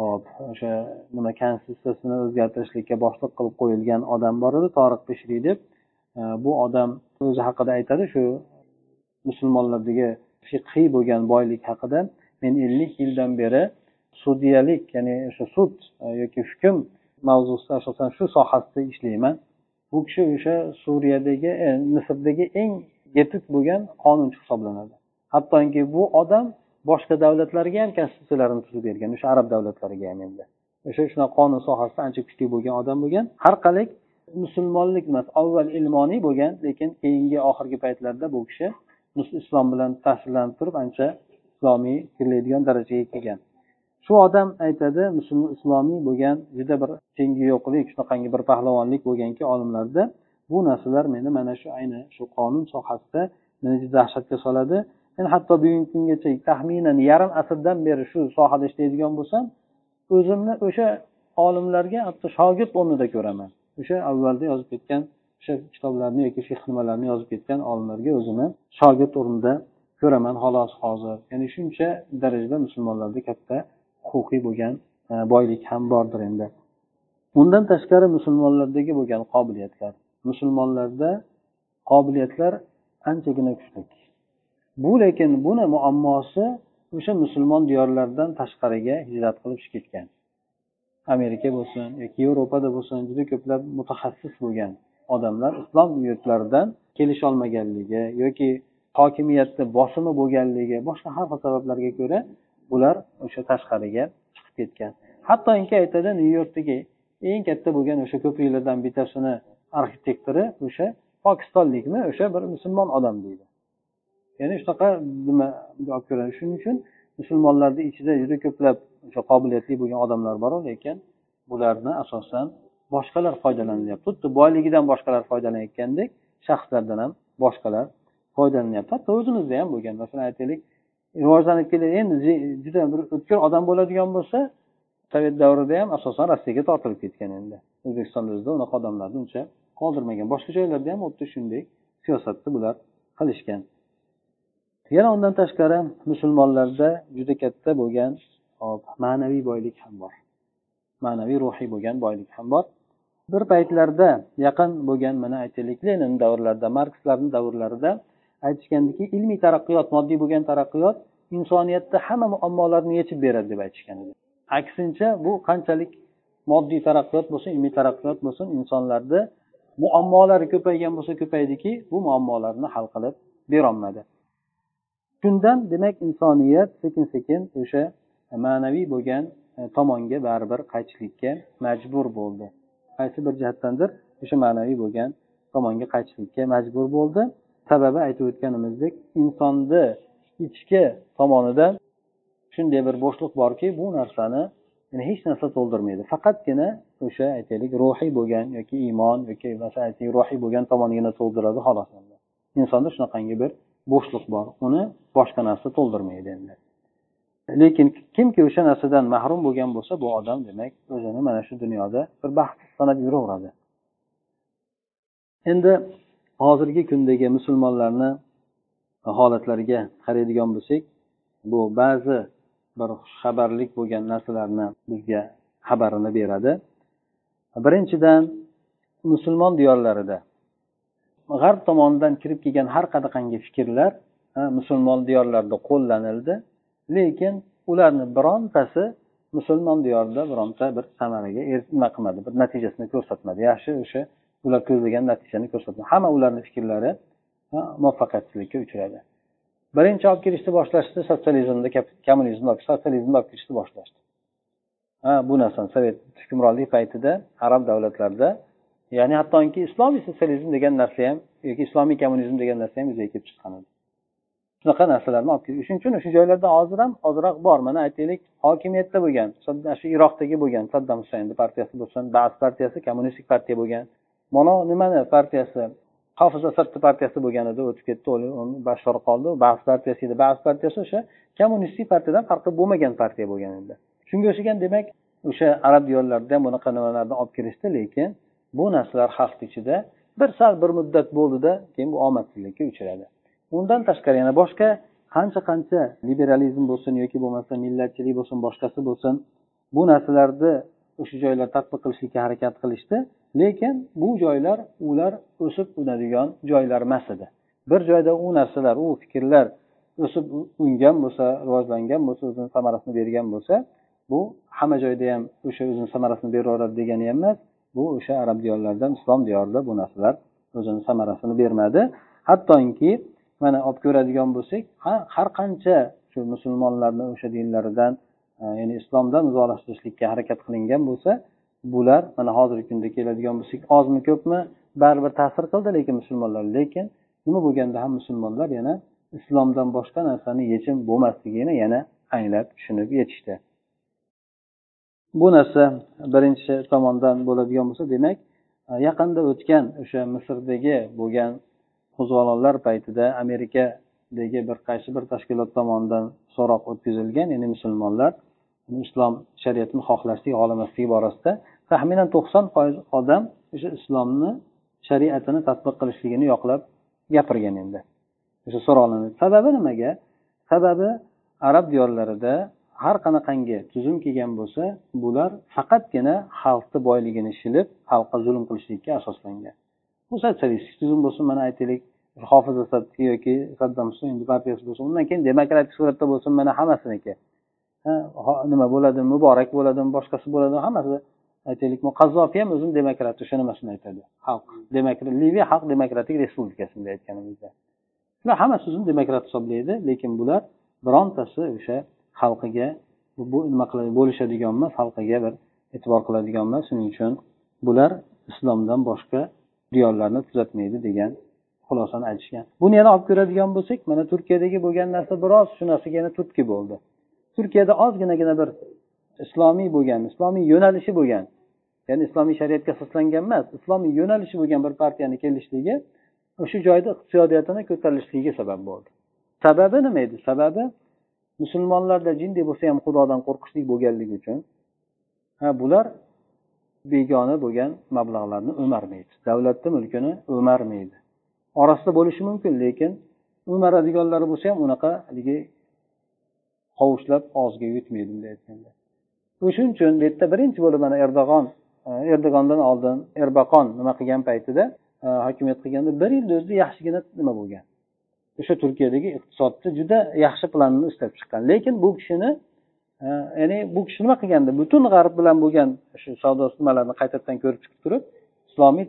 hop o'sha nima konstitutsiyasini o'zgartirishlikka boshliq qilib qo'yilgan odam bor edi toriq beshriy deb. Bu odam o'zi haqida aytadi shu musulmonlardagi fiqhiy bo'lgan boylik haqida men ellik yildan beri sudyalik ya'ni o'sha sud e, yoki hukm mavzusida asosan shu sohasida ishlayman. Bu kishi o'sha suriyadagi e, misrdagi eng yetuk bo'lgan qonunchi hisoblanadi. Hattoki bu odam boshqa davlatlarga ham konstitutsiyalarini tuzib bergan o'sha arab davlatlariga ham endi. O'sha shunaqa qonun sohasida ancha kuchli bo'lgan odam bo'lgan. Har qalay musulmonlik emas avval ilmoniy bo'lgan lekin keyingi oxirgi paytlarda bu kishi islom bilan ta'sirlanib turib ancha islomiy kirlaydigan darajaga kelgan. Shu odam aytadi musulmon islomiy bo'lgan juda bir tengi yo'qlik shunaqangi bir pahlavonlik bo'lganki olimlarda bu narsalar meni mana shu ayni shu qonun sohasida meni juda dahshatga soladi. Men hatto bugungi kungacha taxminan yarim asrdan beri shu sohada ishlaydigan bo'lsam o'zimni o'sha olimlarga hatto shogird o'rnida ko'raman. O'sha avvalda yozib ketgan o'sha kitoblarni yoki fiq nimalarni yozib ketgan olimlarga o'zimni shogird o'rnida ko'raman xolos hozir. Ya'ni shuncha darajada musulmonlarda katta huquqiy bo'lgan e, boylik ham bordir endi. Undan tashqari musulmonlardagi bo'lgan qobiliyatlar. Musulmonlarda qobiliyatlar anchagina kuchli bu lekin buni muammosi o'sha musulmon diyorlaridan tashqariga hijrat qilib chiqib ketgan. Amerika bo'lsin yoki yevropada bo'lsin juda ko'plab mutaxassis bo'lgan odamlar islom yurtlaridan kelisholmaganligi yoki hokimiyatni bosimi bo'lganligi boshqa har xil sabablarga ko'ra bular o'sha tashqariga chiqib ketgan. Hattoki aytadi nyu yorkdagi eng katta bo'lgan o'sha ko'priklardan bittasini arxitektori o'sha pokistonlikmi o'sha bir musulmon odam deydi. Ya'ni shunaqa nima olib ko'radi? Shuning uchun musulmonlarni ichida juda ko'plab o'sha qobiliyatli bo'lgan odamlar boru lekin bularni asosan boshqalar foydalanyapti xuddi boyligidan boshqalar foydalanayotgandek shaxslardan ham boshqalar foydalanyapti hatto o'zimizda ham bo'lgan. Masalan aytaylik rivojlanib kelayotgan endi juda bir o'tkir odam bo'ladigan bo'lsa sovet davrida ham asosan rossiyaga tortilib ketgan endi. O'zbekistonda o'zida unaqa odamlarni uncha qoldirmagan. Boshqa joylarda ham xuddi shunday siyosatni bular qilishgan. Yana undan tashqari musulmonlarda juda katta bo'lgan ma'naviy boylik ham bor. Ma'naviy ruhiy bo'lgan boylik ham bor. Bir paytlarda yaqin bo'lgan mana aytaylik lenin davrlarida markslarni davrlarida aytishgandiki ilmiy taraqqiyot moddiy bo'lgan taraqqiyot insoniyatda hamma muammolarni yechib beradi deb aytishgan edi. Aksincha bu qanchalik moddiy taraqqiyot bo'lsin ilmiy taraqqiyot bo'lsin insonlarni muammolari ko'paygan bo'lsa ko'paydiki bu muammolarni hal qilib berolmadi. Shundan demak insoniyat sekin sekin o'sha ma'naviy bo'lgan e, tomonga baribir qaytishlikka majbur bo'ldi. Qaysi bir jihatdandir o'sha ma'naviy bo'lgan tomonga qaytishlikka majbur bo'ldi. Sababi aytib o'tganimizdek insonni ichki tomonidan shunday bir bo'shliq borki bu narsani yani hech narsa to'ldirmaydi. Faqatgina o'sha aytaylik ruhiy bo'lgan yoki iymon yoki aytaylik ruhiy bo'lgan tomongina to'ldiradi xolos. Insonda shunaqangi bir bo'shliq bor. Uni boshqa narsa to'ldirmaydi endi. Lekin kimki o'sha narsadan mahrum bo'lgan bo'lsa bu odam demak o'zini mana shu dunyoda bir baxtsiz sanab yuraveradi. Endi hozirgi kundagi musulmonlarni holatlariga qaraydigan bo'lsak bu ba'zi bir xushxabarlik bo'lgan narsalarni bizga xabarini beradi. Birinchidan musulmon diyorlarida g'arb tomonidan kirib kelgan har qanaqangi fikrlar musulmon diyorlarida qo'llanildi. Lekin ularni birontasi musulmon diyorida bironta bir samaraga nima qilmadi bir natijasini ko'rsatmadi. Yaxshi o'sha ular ko'zlagan natijani ko'rsatmadi. Hamma ularni fikrlari muvaffaqiyatsizlikka uchradi. Birinchi olib kirishni boshlashdi sotsializmni kommunizmni sotsializmni olib kirishni boshlashdi. Ha bu narsani sovet hukmronlik paytida arab davlatlarida ya'ni hattoki islomiy sotsializm degan narsa ham yoki islomiy kommunizm degan narsa ham yuzaga kelib chiqqan edi. Shunaqa narsalarni olib keldi shuning uchun o'sha joylarda hozir ham ozroq bor. Mana aytaylik hokimiyatda bo'lgan shu iroqdagi bo'lgan saddam husaynni partiyasi bo'lsin bas partiyasi kommunistik partiya bo'lgan. Mana nimani partiyasi? Hofiz asadni partiyasi bo'lgan edi o'tib ketdi bashor qoldi. Bas partiyasi edi. Bas partiyasi o'sha kommunistik partiyadan farqi bo'lmagan partiya bo'lgan edi. Shunga o'xshagan demak o'sha arab diyorlarida ham bunaqa nimalarni olib kirishdi lekin bu narsalar xalqni ichida bir sal bir muddat bo'ldida keyin bu omadsizlikka uchradi. Undan tashqari yana boshqa qancha qancha liberalizm bo'lsin yoki bo'lmasa millatchilik bo'lsin boshqasi bo'lsin bu narsalarni o'sha joylar tadbiq qilishlikka harakat qilishdi. Lekin bu joylar ular o'sib unadigan joylar emas edi. Bir joyda u narsalar u fikrlar o'sib ungan bo'lsa rivojlangan bo'lsa o'zini samarasini bergan bo'lsa bu hamma joyda ham o'sha o'zini samarasini beraveradi degani ham emas. Bu o'sha arab diyorlaridan islom diyorida bu narsalar o'zini samarasini bermadi. Hattoki mana olib ko'radigan bo'lsak har qancha shu musulmonlarni o'sha dinlaridan e, ya'ni islomdan uzoqlashtirishlikka harakat qilingan bo'lsa bular mana hozirgi kunda keladigan bo'lsak ozmi ko'pmi? Baribir ta'sir qildi lekin musulmonlar. Lekin nima bo'lganda ham musulmonlar yana islomdan boshqa narsani yechim bo'lmasligini yana anglab tushunib yetishdi. Bu narsa birinchi tomondan bo'ladigan bo'lsa demak e, yaqinda o'tgan o'sha misrdagi bo'lgan qo'zg'olonlar paytida amerikadagi bir qaysi bir tashkilot tomonidan so'roq o'tkazilgan ya'ni musulmonlar islom shariatini xohlashligi xohlamasligi borasida taxminan to'qson foiz odam o'sha islomni shariatini tadbiq qilishligini yoqlab gapirgan endi. O'sha so'roqlarni sababi nimaga? Sababi arab diyorlarida har qanaqangi tuzum kelgan bo'lsa bular faqatgina xalqni boyligini shilib xalqqa zulm qilishlikka asoslangan. Bu sotsialistik tuzum bo'lsin mana aytaylik hofiz asadniki yoki saddam husaynni partiyasi bo'lsin undan keyin demokratik suratda bo'lsin mana hammasiniki. Nima bo'ladi muborak bo'ladimi boshqasi bo'ladimi hammasi. Aytaylik qazzofi ham o'zini demokrat o'sha nimasini aytadi. Xalq liviya xalq demokratik respublikasi bunday aytganimizda. Ular hammasi o'zini demokrat hisoblaydi lekin bular birontasi o'sha xalqiga bu nima bo'lishadigan emas xalqiga bir e'tibor qiladigan emas shuning uchun bular islomdan boshqa diyorlarni tuzatmaydi degan xulosani aytishgan. Buni yana olib ko'radigan bo'lsak mana turkiyadagi bo'lgan narsa biroz shu narsaga yana turtki bo'ldi. Turkiyada ozginagina bir islomiy bo'lgan islomiy yo'nalishi bo'lgan ya'ni islomiy shariatga asoslangan emas islomiy yo'nalishi bo'lgan bir partiyani kelishligi o'sha joyda iqtisodiyotini ko'tarilishligiga sabab bo'ldi. Sababi nima edi? Sababi musulmonlarda jinday bo'lsa ham xudodan qo'rqishlik bo'lganligi uchun ha bular begona bo'lgan mablag'larni o'marmaydi. Davlatni mulkini o'marmaydi. Orasida bo'lishi mumkin lekin unmaradiganlari bo'lsa ham unaqa haligi qovushlab og'ziga yutmaydi bunday aytganda. O'shaning uchun bu yerda birinchi bo'lib mana erdog'on e, erdo'g'ondan oldin erbaqon nima qilgan paytida e, hokimiyat qilganda bir yilni o'zida yaxshigina nima bo'lgan? O'sha turkiyadagi iqtisodni juda yaxshi planini ishlab chiqqan. Lekin bu kishini e, ya'ni bu kishi nima qilganda butun g'arb bilan bo'lgan shu savdo nimalarni qaytadan ko'rib chiqib turib islomiy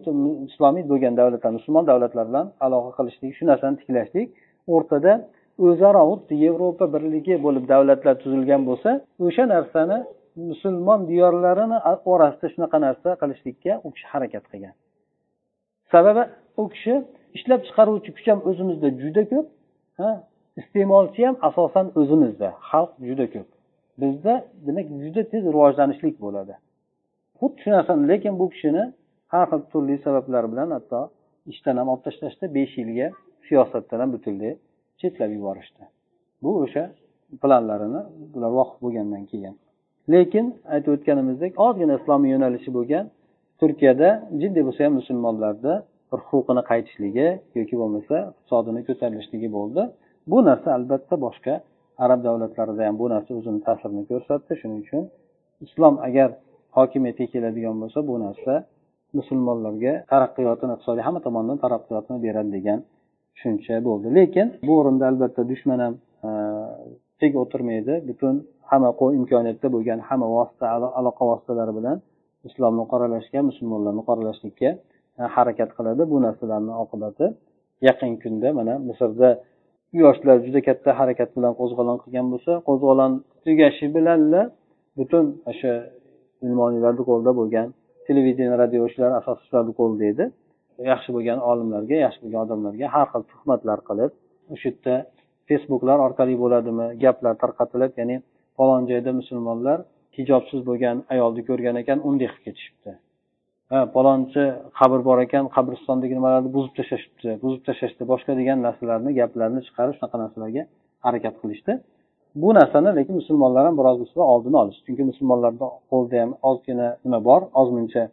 islomiy bo'lgan davlatlar musulmon davlatlar bilan aloqa qilishlik shu narsani tiklashlik o'rtada o'zaro xuddi yevropa birligi bo'lib davlatlar tuzilgan bo'lsa o'sha narsani musulmon diyorlarini orasida shunaqa narsa qilishlikka u kishi harakat qilgan. Sababi u kishi ishlab chiqaruvchi kuch ham o'zimizda juda ko'p iste'molchi ham asosan o'zimizda xalq juda ko'p. Bizda demak juda tez rivojlanishlik bo'ladi. Xuddi shu narsani lekin bu kishini har xil turli sabablar bilan hatto ishdan ham olib tashlashdi besh yilga siyosatdan ham butunlay chetlab yuborishdi. Bu o'sha planlarini bular voqif bo'lgandan keyin. Lekin aytib o'tganimizdek ozgina islomiy yo'nalishi bo'lgan turkiyada jiddiy bo'lsa ham musulmonlarda bir huquqini qaytishligi yoki bo'lmasa iqtisodini ko'tarilishligi bo'ldi. Bu narsa albatta boshqa arab davlatlarida ham bu narsa o'zini ta'sirini ko'rsatdi. Shuning uchun islom agar hokimiyatga keladigan bo'lsa bu narsa musulmonlarga taraqqiyotini iqtisodiy hamma tomondan taraqqiyotini beradi degan tushuncha bo'ldi. Lekin bu o'rinda albatta dushman ham e, tek o'tirmaydi. Butun hamma imkoniyatda bo'lgan hamma vosita aloqa vositalari bilan islomni qoralashga musulmonlarni qoralashlikka harakat qiladi. Bu narsalarni oqibati yaqin kunda mana misrda yoshlar juda katta harakat bilan qo'zg'olon qilgan bo'lsa qo'zg'olon tugashi bilanla butun o'sha ilmoniylarni qo'lida bo'lgan televideniya radio shular asoschilarni qo'lida edi. Yaxshi bo'lgan olimlarga yaxshi bo'lgan odamlarga har xil tuhmatlar qilib o'sha yerda facebooklar orqali bo'ladimi gaplar tarqatilib ya'ni falon joyda musulmonlar hijobsiz bo'lgan ayolni ko'rgan ekan unday qilib ketishibdi. Ha palonchi qabr bor ekan qabristondagi nimalarni buzib tashlashibdi buzib tashlashdi. Boshqa degan narsalarni gaplarni chiqarib shunaqa narsalarga harakat qilishdi. Bu narsani lekin musulmonlar ham biroz bo'lsa oldini olish. Chunki musulmonlarni qo'lida ham ozgina nima bor ozmuncha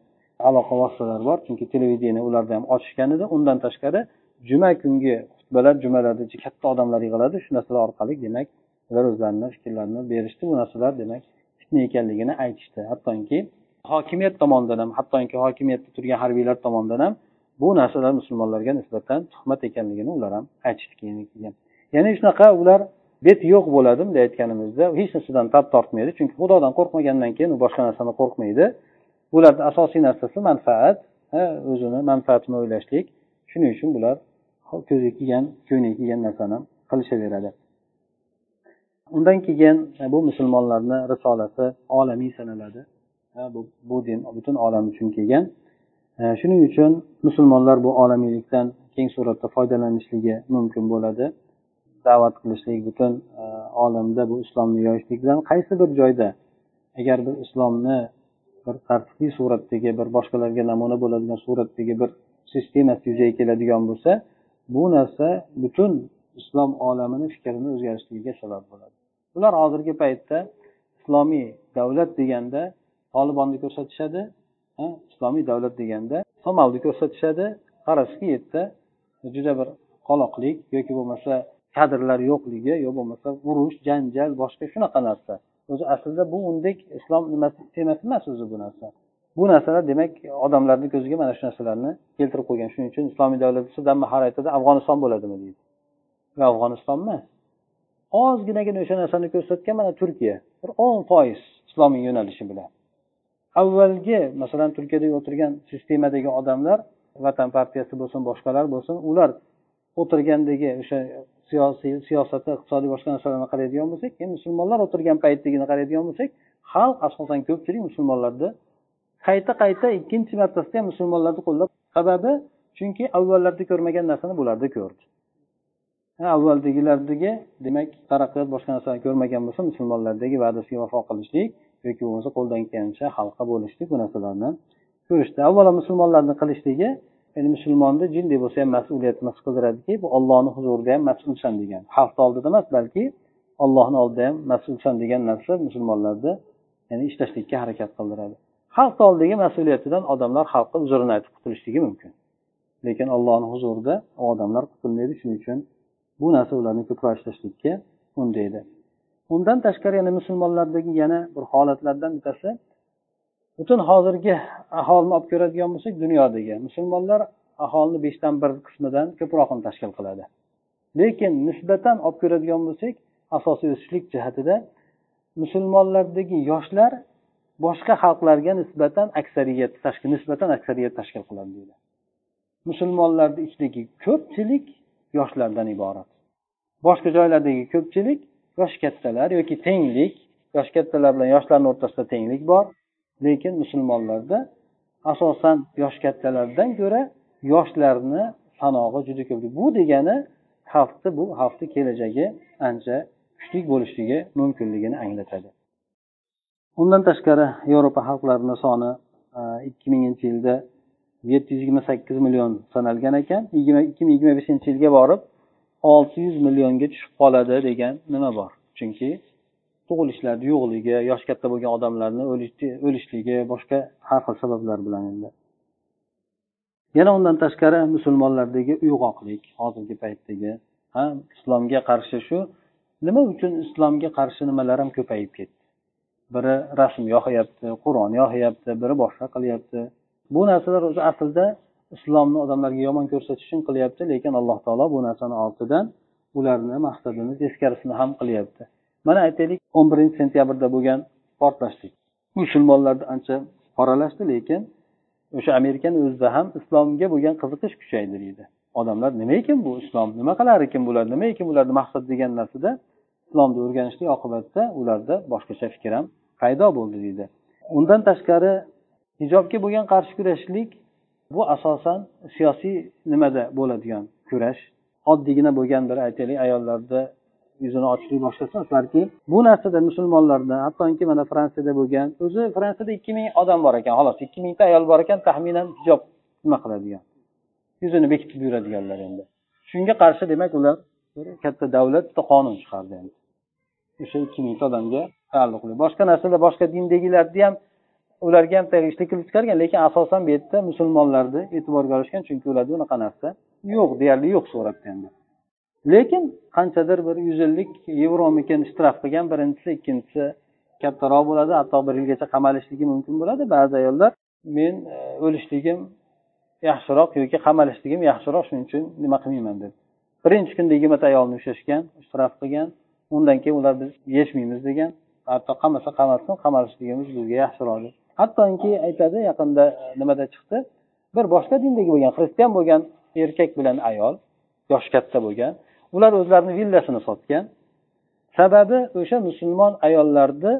aloqa vositalari bor. Chunki televideniya ularda ham ochishgan edi. Undan tashqari juma kungi xutbalar jumalarda katta odamlar yig'iladi. Shu narsalar orqali demak ular o'zlarini fikrlarini berishdi. Bu narsalar demak fitna ekanligini aytishdi. Hattoki hokimiyat tomonidan ham hattoki hokimiyatda turgan harbiylar tomonidan ham bu narsalar musulmonlarga nisbatan tuhmat ekanligini ular ham aytishdi ya'ni shunaqa ular bet yo'q bo'ladi bunday aytganimizda hech narsadan tab tortmaydi. Chunki xudodan qo'rqmagandan keyin u boshqa narsadan qo'rqmaydi. Bularni asosiy narsasi manfaat o'zini manfaatini o'ylashlik. Shuning uchun bular ko'ziga kelgan ko'ngliga kelgan narsani qilishaveradi. Undan keyin bu musulmonlarni risolasi olamiy sanaladi. Bu, bu din butun olam uchun kelgan. Shuning uchun musulmonlar bu olamiylikdan keng suratda foydalanishligi mumkin bo'ladi. Da'vat qilishlik butun olamda bu islomni yoyishlik bilan qaysi bir joyda agar bir islomni bir tartibli suratdagi bir boshqalarga namuna bo'ladigan suratdagi bir sistemasi yuzaga keladigan bo'lsa bu narsa butun islom olamini fikrini o'zgarishligiga sabab bo'ladi. Ular hozirgi paytda islomiy davlat deganda tolibonni ko'rsatishadi islomiy davlat deganda somalni ko'rsatishadi. Qarasizki u yerda juda bir qoloqlik yoki bo'lmasa kadrlar yo'qligi yo bo'lmasa urush janjal boshqa shunaqa narsa. O'zi aslida bu undek islom nimasi temasi emas o'zi bu narsa. Bu narsalar demak odamlarni ko'ziga mana shu narsalarni keltirib qo'ygan. Shuning uchun islomiy davlat desa har aytadi afg'oniston bo'ladimi deydi. Va afg'oniston emas. Ozginagina o'sha narsani ko'rsatgan mana turkiya. Bir o'n foiz islomiy yo'nalishi bilan. Avvalgi masalan turkiyada o'tirgan sistemadagi odamlar vatan partiyasi bo'lsin boshqalar bo'lsin ular o'tirgandagi o'sha siyosiy siyosati iqtisodiy boshqa narsalarni qaraydigan bo'lsak keyin musulmonlar o'tirgan paytdagini qaraydigan bo'lsak xalq asosan ko'pchilik musulmonlarni qayta qayta ikkinchi martasida ham musulmonlarni qo'llab sababi chunki avvallarda ko'rmagan narsani bularda ko'rdi. Avvaldagilardagi demak taraqqiyot boshqa narsani ko'rmagan bo'lsa musulmonlardagi va'dasiga vafo qilishlik yoki bo'lmasa qo'ldan kelgancha halqa bo'lishlik bu narsalarni ko'rishdi. Avvalo musulmonlarni qilishligi ya'ni musulmonni jinday bo'lsa ham mas'uliyatni his qildiradiki bu ollohni huzurida ham mas'ulsan degan. Xalqni oldida emas balki ollohni oldida ham mas'ulsan degan narsa musulmonlarni ya'ni ishlashlikka harakat qildiradi. Xalqni oldidagi mas'uliyatidan odamlar xalqqa uzrini aytib qutulishligi mumkin. Lekin ollohni huzurida odamlar qutulmaydi shuning uchun bu narsa ularni ko'proq ishlashlikka undaydi. Undan tashqari yana musulmonlardagi yana bir holatlardan bittasi butun hozirgi aholini olib ko'radigan bo'lsak dunyodagi musulmonlar aholini beshdan bir qismidan ko'proqini tashkil qiladi. Lekin nisbatan olib ko'radigan bo'lsak asosiy o'sishlik jihatida musulmonlardagi yoshlar boshqa xalqlarga nisbatan aksariyat tashkil nisbatan aksariyat tashkil qiladi deydi. Musulmonlarni ichidagi ko'pchilik yoshlardan iborat. Boshqa joylardagi ko'pchilik yoshi kattalar yoki tenglik yoshi kattalar bilan yoshlarni o'rtasida tenglik bor. Lekin musulmonlarda asosan yoshi kattalardan ko'ra yoshlarni sanog'i juda ko'p. Bu degani xalqni bu xalqni kelajagi ancha kuchli bo'lishligi mumkinligini anglatadi. Undan tashqari yevropa xalqlarini soni e, ikki minginchi yilda yetti yuz yigirma sakkiz million sanalgan ekan. Ikki ming yigirma beshinchi yilga borib olti yuz millionga tushib qoladi degan nima bor? Chunki tug'ilishlarni yo'qligi yoshi katta bo'lgan odamlarni o'lishligi boshqa har xil sabablar bilan endi. Yana undan tashqari musulmonlardagi uyg'oqlik hozirgi paytdagi ha islomga qarshi shu nima uchun islomga qarshi nimalar ham ko'payib ketdi? Biri rasm yoqyapti qur'on yoqyapti biri boshqa qilyapti. Bu narsalar o'zi aslida islomni odamlarga yomon ko'rsatish uchun qilyapti lekin alloh taolo bu narsani ortidan ularni maqsadini teskarisini ham qilyapti. Mana aytaylik o'n birinchi sentyabrda bo'lgan portlashlik musulmonlarni ancha qoralashdi lekin o'sha amerikani o'zida ham islomga bo'lgan qiziqish kuchaydi deydi. Odamlar nima ekan bu islom? Nima qilar ekan bular? Nima ekan bularni maqsad degan narsada? Islomni o'rganishlik oqibatida ularda boshqacha fikr ham paydo bo'ldi deydi. Undan tashqari hijobga bo'lgan qarshi kurashishlik bu asosan siyosiy nimada bo'ladigan kurash oddiygina bo'lgan bir aytaylik ayollarni yuzini ochishni boshlasa balki bu narsada musulmonlarda hattoki mana fransiyada bo'lgan o'zi fransiyada ikki ming odam bor ekan xolos ikki mingta ayol bor ekan taxminan hijob nima qiladigan yuzini bekitib yuradiganlar endi. Shunga qarshi demak ular bir katta davlat bitta qonun chiqardi endi. O'sha ikki mingta odamga taalluqli. Boshqa narsalar boshqa dindagilarni ham ularga ham tegishli qilib chiqargan lekin asosan bu yerda musulmonlarni e'tiborga olishgan chunki ularda unaqa narsa yo'q deyarli yo'q suratda endi. Lekin qanchadir bir yuz ellik yevromikin shtraf qilgan birinchisi ikkinchisi kattaroq bo'ladi hatto bir yilgacha qamalishligi mumkin bo'ladi. Ba'zi ayollar men e, o'lishligim yaxshiroq yoki qamalishligim yaxshiroq shuning uchun nima qilmayman deb. Birinchi kunda yigirmata ayolni ushlashgan shtraf qilgan undan keyin ular biz yechmaymiz degan hatto qamasa qamalsin qamalishligimiz bizga yaxshiroq. deb hattoki aytadi yaqinda e, nimada chiqdi? Bir boshqa dindagi bo'lgan xristian bo'lgan erkak bilan ayol yoshi katta bo'lgan ular o'zlarini villasini sotgan. Sababi o'sha musulmon ayollarni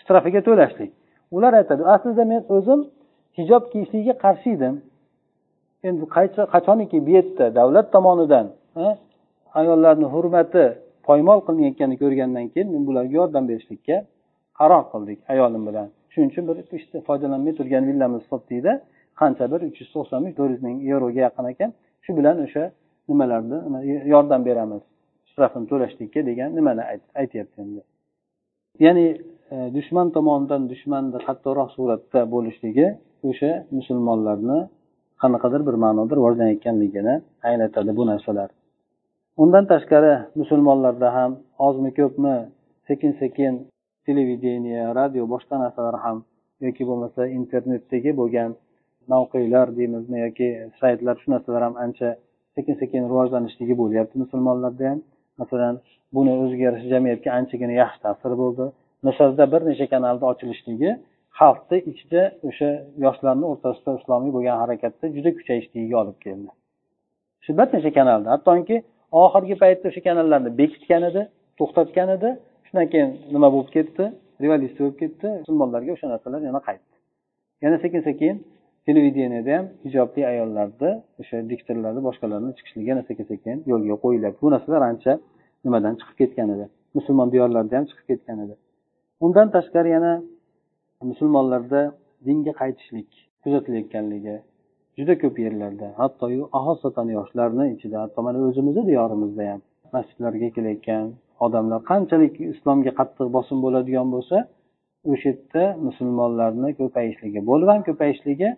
shtrafiga to'lashlik. Ular aytadi aslida men o'zim hijob kiyishlikka qarshi edim. Endi qachoniki bu yerda davlat tomonidan e, ayollarni hurmati poymol qilinayotganini ko'rgandan keyin men bularga yordam berishlikka qaror qildik ayolim bilan. Shuning uchun bir ishda foydalanmay turgan villamizni sotdikda qancha bir uch yuz to'qson ming to'rt yuz ming yevroga yaqin ekan. Shu bilan o'sha nimalarni yordam beramiz. Shtrafini to'lashlikka degan nimani aytyapti endi. Ya'ni e, dushman tomonidan dushmanni qattiqroq suratda bo'lishligi o'sha musulmonlarni qanaqadir bir ma'noda rivojlanayotganligini anglatadi bu narsalar. Undan tashqari musulmonlarda ham ozmi ko'pmi sekin sekin televideniya radio boshqa narsalar ham yoki bo'lmasa internetdagi bo'lgan mavqelar deymizmi yoki saytlar shu narsalar ham ancha sekin sekin rivojlanishligi bo'lyapti musulmonlarda ham. Masalan buni o'ziga yarasha jamiyatga anchagina yaxshi ta'siri bo'ldi. Misrda bir necha kanalni ochilishligi xalqni ichida o'sha yoshlarni o'rtasida islomiy bo'lgan harakatda juda kuchayishligiga olib keldi. Shu bir necha kanalda hattoki oxirgi paytda o'sha kanallarni bekitgan edi to'xtatgan edi. Shundan keyin nima bo'lib ketdi? Revolyutsiya bo'lib ketdi. Musulmonlarga o'sha narsalar yana qaytdi. Yana sekin sekin televideniyada ham hijobli ayollarni o'sha diktorlarni boshqalarni chiqishligi yana sekin sekin yo'lga qo'yilyapti bu narsalar ancha nimadan chiqib ketgan edi? Musulmon diyorlarida ham chiqib ketgan edi. Undan tashqari yana musulmonlarda dinga qaytishlik kuzatilayotganligi juda ko'p yerlarda hattoyu xosatan yoshlarni ichida hatto mana o'zimizni diyorimizda ham masjidlarga kelayotgan odamlar qanchalik islomga qattiq bosim bo'ladigan bo'lsa o'sha yerda musulmonlarni ko'payishligi bo'lib ham ko'payishligi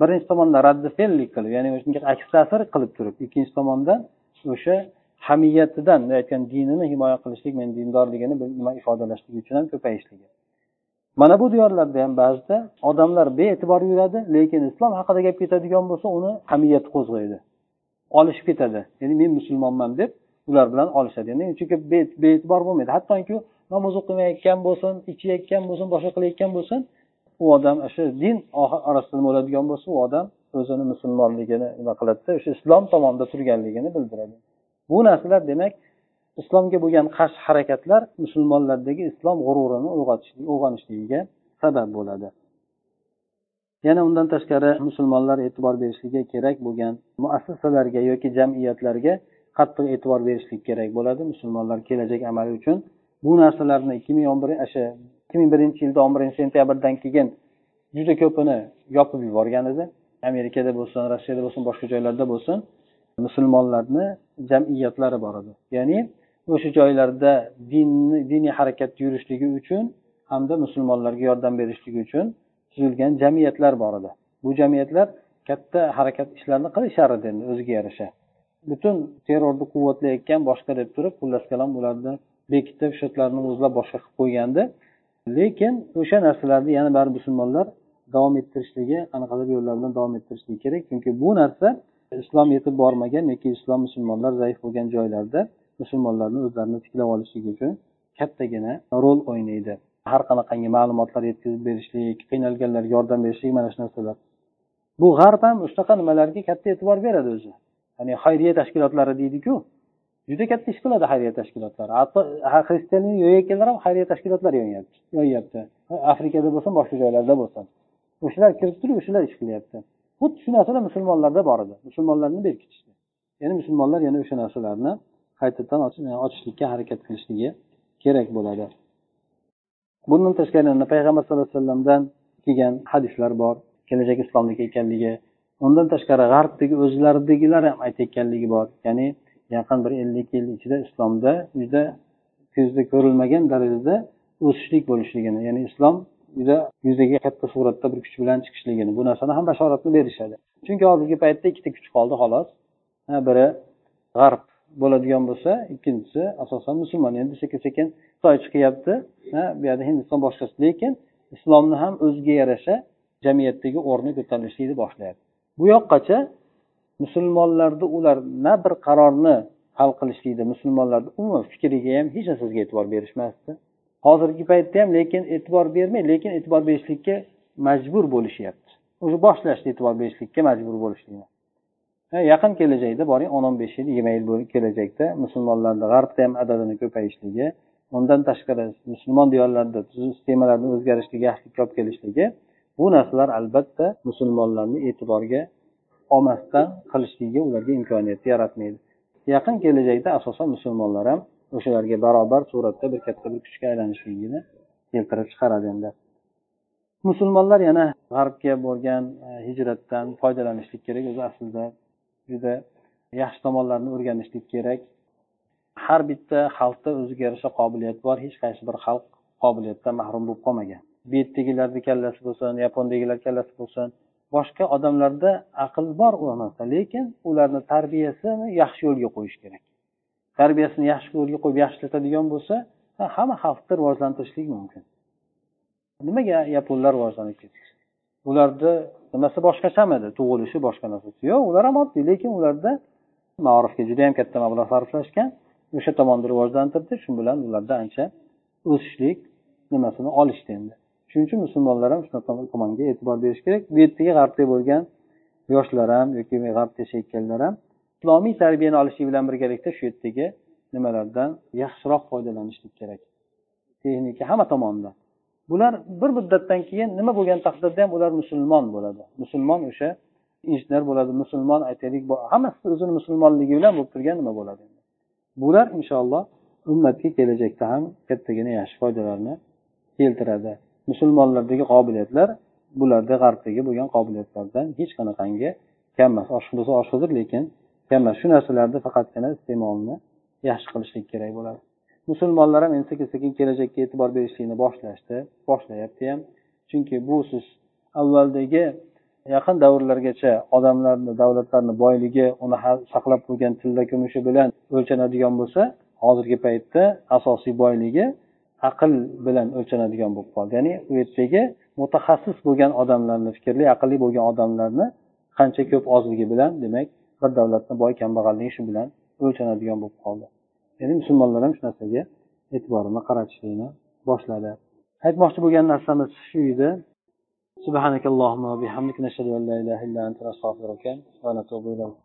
birinchi tomondan raddi fe'llik qilib ya'ni shunga aks ta'sir qilib turib ikkinchi tomondan o'sha hamiyatidan aytgan dinini himoya qilishlik men dindorligini nima ifodalashlik uchun ham ko'payishligi. Mana bu diyorlarda ham ba'zida odamlar bee'tibor yuradi lekin islom haqida gap ketadigan bo'lsa uni hamiyati qo'zg'aydi olishib ketadi. Ya'ni men musulmonman deb ular bilan olishadi. Ya'ni chunki bee'tibor bo'lmaydi. Hattoki namoz o'qimayotgan bo'lsin ichayotgan bo'lsin boshqa qilayotgan bo'lsin u odam o'sha din orasida nima bo'ladigan bo'lsa u odam o'zini musulmonligini nima qiladida o'sha islom tomonida turganligini bildiradi. Bu narsalar demak islomga bo'lgan qarshi harakatlar musulmonlardagi islom g'ururini uyg'onishligiga sabab bo'ladi. Yana undan tashqari musulmonlar e'tibor berishligi kerak bo'lgan muassasalarga yoki jamiyatlarga qattiq e'tibor berishlik kerak bo'ladi. Musulmonlar kelajak amali uchun bu narsalarni ikki ming o'n bir o'sha ikki ming birinchi yilda o'n birinchi sentyabrdan keyin juda ko'pini yopib yuborgan edi. Amerikada bo'lsin rossiyada bo'lsin boshqa joylarda bo'lsin musulmonlarni jamiyatlari bor edi. Ya'ni o'sha joylarda dinni diniy harakat yurishligi uchun hamda musulmonlarga yordam berishligi uchun tuzilgan jamiyatlar bor edi. Bu jamiyatlar katta harakat ishlarni qilishar edi endi o'ziga yarasha. Butun terrorni quvvatlayotgan boshqa deb turib xullas kalom ularni bekitib shotlarni o'zlab boshqa qilib qo'ygandi. Lekin o'sha narsalarni yana baribir musulmonlar davom ettirishligi qanaqadir yo'llar bilan davom ettirishligi kerak. Chunki bu narsa islom yetib bormagan yoki islom musulmonlar zaif bo'lgan joylarda musulmonlarni o'zlarini tiklab olishligi uchun kattagina rol o'ynaydi. Har qanaqangi ma'lumotlar yetkazib berishlik qiynalganlarga yordam berishlik mana shu narsalar. Bu g'arb ham shunaqa nimalarga katta e'tibor beradi o'zi. Ya'ni xayriya tashkilotlari deydiku juda katta ish qiladi xayriya tashkilotlari. Hatto xristianlik yo'yayotganlar ham xayriya tashkilotlari yo'yyapti afrikada bo'lsin boshqa joylarda bo'lsin. O'shalar kirib turib o'shalar ish qilyapti. Xuddi shu narsalar musulmonlarda bor edi. Musulmonlarni berkitishdi. Ya'ni musulmonlar yana o'sha narsalarni qaytadan e, ochishlikka harakat qilishligi kerak bo'ladi. Bundan tashqari payg'ambar sallallohu alayhi vasallamdan kelgan hadislar bor. Kelajak islomlik ekanligi undan tashqari g'arbdagi o'zlaridagilar ham aytayotganligi bor. Ya'ni yaqin bir ellik yil ichida islomda juda ko'zda ko'rilmagan darajada o'sishlik bo'lishligini ya'ni islom juda yuzaga katta suratda bir kuch bilan chiqishligini bu narsani ham bashoratni berishadi. Chunki hozirgi paytda ikkita kuch qoldi xolos. Biri g'arb bo'ladigan bo'lsa ikkinchisi asosan musulmon. Endi sekin sekin xitoy chiqyapti bu yerda hindiston boshqasi. Lekin islomni ham o'ziga yarasha jamiyatdagi o'rni ko'tarilishlikni boshlayapti. Bu yoqqacha musulmonlarni ular na bir qarorni hal qilishlikda musulmonlarni umuman fikriga ham hech narsaga e'tibor berishmasdi. Hozirgi paytda ham lekin e'tibor bermay lekin e'tibor berishlikka majbur bo'lishyapti. Уже boshlashdi e'tibor berishlikka majbur bo'lishlikni. Yaqin kelajakda boring o'n o'n besh yil yigirma yil kelajakda musulmonlarni g'arbda ham adadini ko'payishligi undan tashqari musulmon diyorlarida sistemalarni o'zgarishligi yaxshilikka olib kelishligi bu narsalar albatta musulmonlarni e'tiborga olmasdan qilishligiga ularga imkoniyatni yaratmaydi. Yaqin kelajakda asosan musulmonlar ham o'shalarga barobar suratda bir katta bir kuchga aylanishligini keltirib chiqaradi endi. Musulmonlar yana g'arbga bo'lgan e, hijratdan foydalanishlik kerak. O'zi aslida juda yaxshi tomonlarini o'rganishlik kerak. Har bitta xalqda o'ziga yarasha qobiliyat bor. Hech qaysi bir xalq qobiliyatdan mahrum bo'lib qolmagan. Bu yerdagilarni kallasi bo'lsin yapondagilar kallasi bo'lsin. Boshqa odamlarda aql bor u narsa lekin ularni tarbiyasini yaxshi yo'lga qo'yish kerak. Tarbiyasini yaxshi yo'lga qo'yib yaxshilatadigan bo'lsa hamma xalqni rivojlantirishlik mumkin. Nimaga yaponlar rivojlanib ketdi ularni nimasi boshqachamidi tug'ilishi boshqa narsasi. Yo'q ular ham oddiy lekin ularda ma'rifga juda yam katta mablag' sarflashgan. O'sha tomonni rivojlantirdi. Shu bilan ularda ancha o'sishlik nimasini olishdi endi. Shuning uchun musulmonlar ham shunaqa tomonga e'tibor berish kerak. Bu yerdagi g'arbda bo'lgan yoshlar ham yoki g'arbda yashayotganlar ham islomiy tarbiyani olishlik bilan birgalikda shu yerdagi nimalardan yaxshiroq foydalanishlik kerak. Texnika hamma tomondan bular bir muddatdan keyin nima bo'lgan taqdirda ham ular musulmon bo'ladi. Musulmon o'sha injener bo'ladi musulmon aytaylik hammasi o'zini musulmonligi bilan bo'lib turgan nima bo'ladi bular inshaalloh ummatga kelajakda ham kattagina yaxshi foydalarni keltiradi. Musulmonlardagi qobiliyatlar bularda g'arbdagi bo'lgan qobiliyatlardan hech qanaqangi kam emas osh bo'lsa oshqodir lekin kam emas shu narsalarni faqatgina iste'molni yaxshi qilishlik kerak bo'ladi. Musulmonlar ham endi sekin sekin kelajakka e'tibor berishlikni boshlashdi boshlayapti ham. Chunki bu siz avvaldagi yaqin davrlargacha odamlarni davlatlarni boyligi uni saqlab qo'ygan tilla kumushi bilan o'lchanadigan bo'lsa hozirgi paytda asosiy boyligi aql bilan o'lchanadigan bo'lib qoldi ya'ni u yerdagi mutaxassis bo'lgan odamlarni fikrli aqlli bo'lgan odamlarni qancha ko'p ozligi bilan demak bir davlatni boy kambag'alligi shu bilan o'lchanadigan bo'lib qoldi ya'ni musulmonlar ham shu narsaga e'tiborini qaratishlikni boshladi aytmoqchi bo'lgan narsamiz shu edi سبحانك اللهم وبحمدك نشهد أن لا إله إلا أنت نستغفرك ونتوب إليك